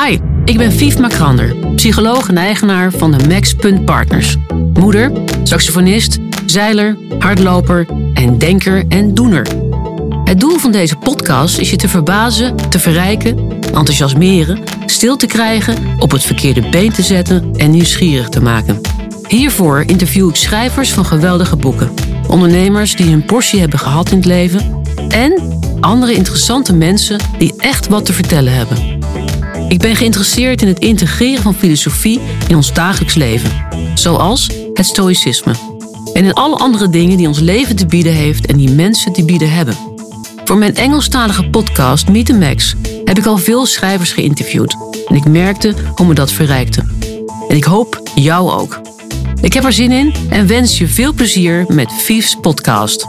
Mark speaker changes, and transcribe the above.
Speaker 1: Hi, ik ben Fief Makrander, psycholoog en eigenaar van de Max Partners. Moeder, saxofonist, zeiler, hardloper en denker en doener. Het doel van deze podcast is je te verbazen, te verrijken, enthousiasmeren, stil te krijgen, op het verkeerde been te zetten en nieuwsgierig te maken. Hiervoor interview ik schrijvers van geweldige boeken, ondernemers die hun portie hebben gehad in het leven en andere interessante mensen die echt wat te vertellen hebben. Ik ben geïnteresseerd in het integreren van filosofie in ons dagelijks leven, zoals het stoïcisme. En in alle andere dingen die ons leven te bieden heeft en die mensen te bieden hebben. Voor mijn Engelstalige podcast Meet the Max heb ik al veel schrijvers geïnterviewd en ik merkte hoe me dat verrijkte. En ik hoop jou ook. Ik heb er zin in en wens je veel plezier met Vief's podcast.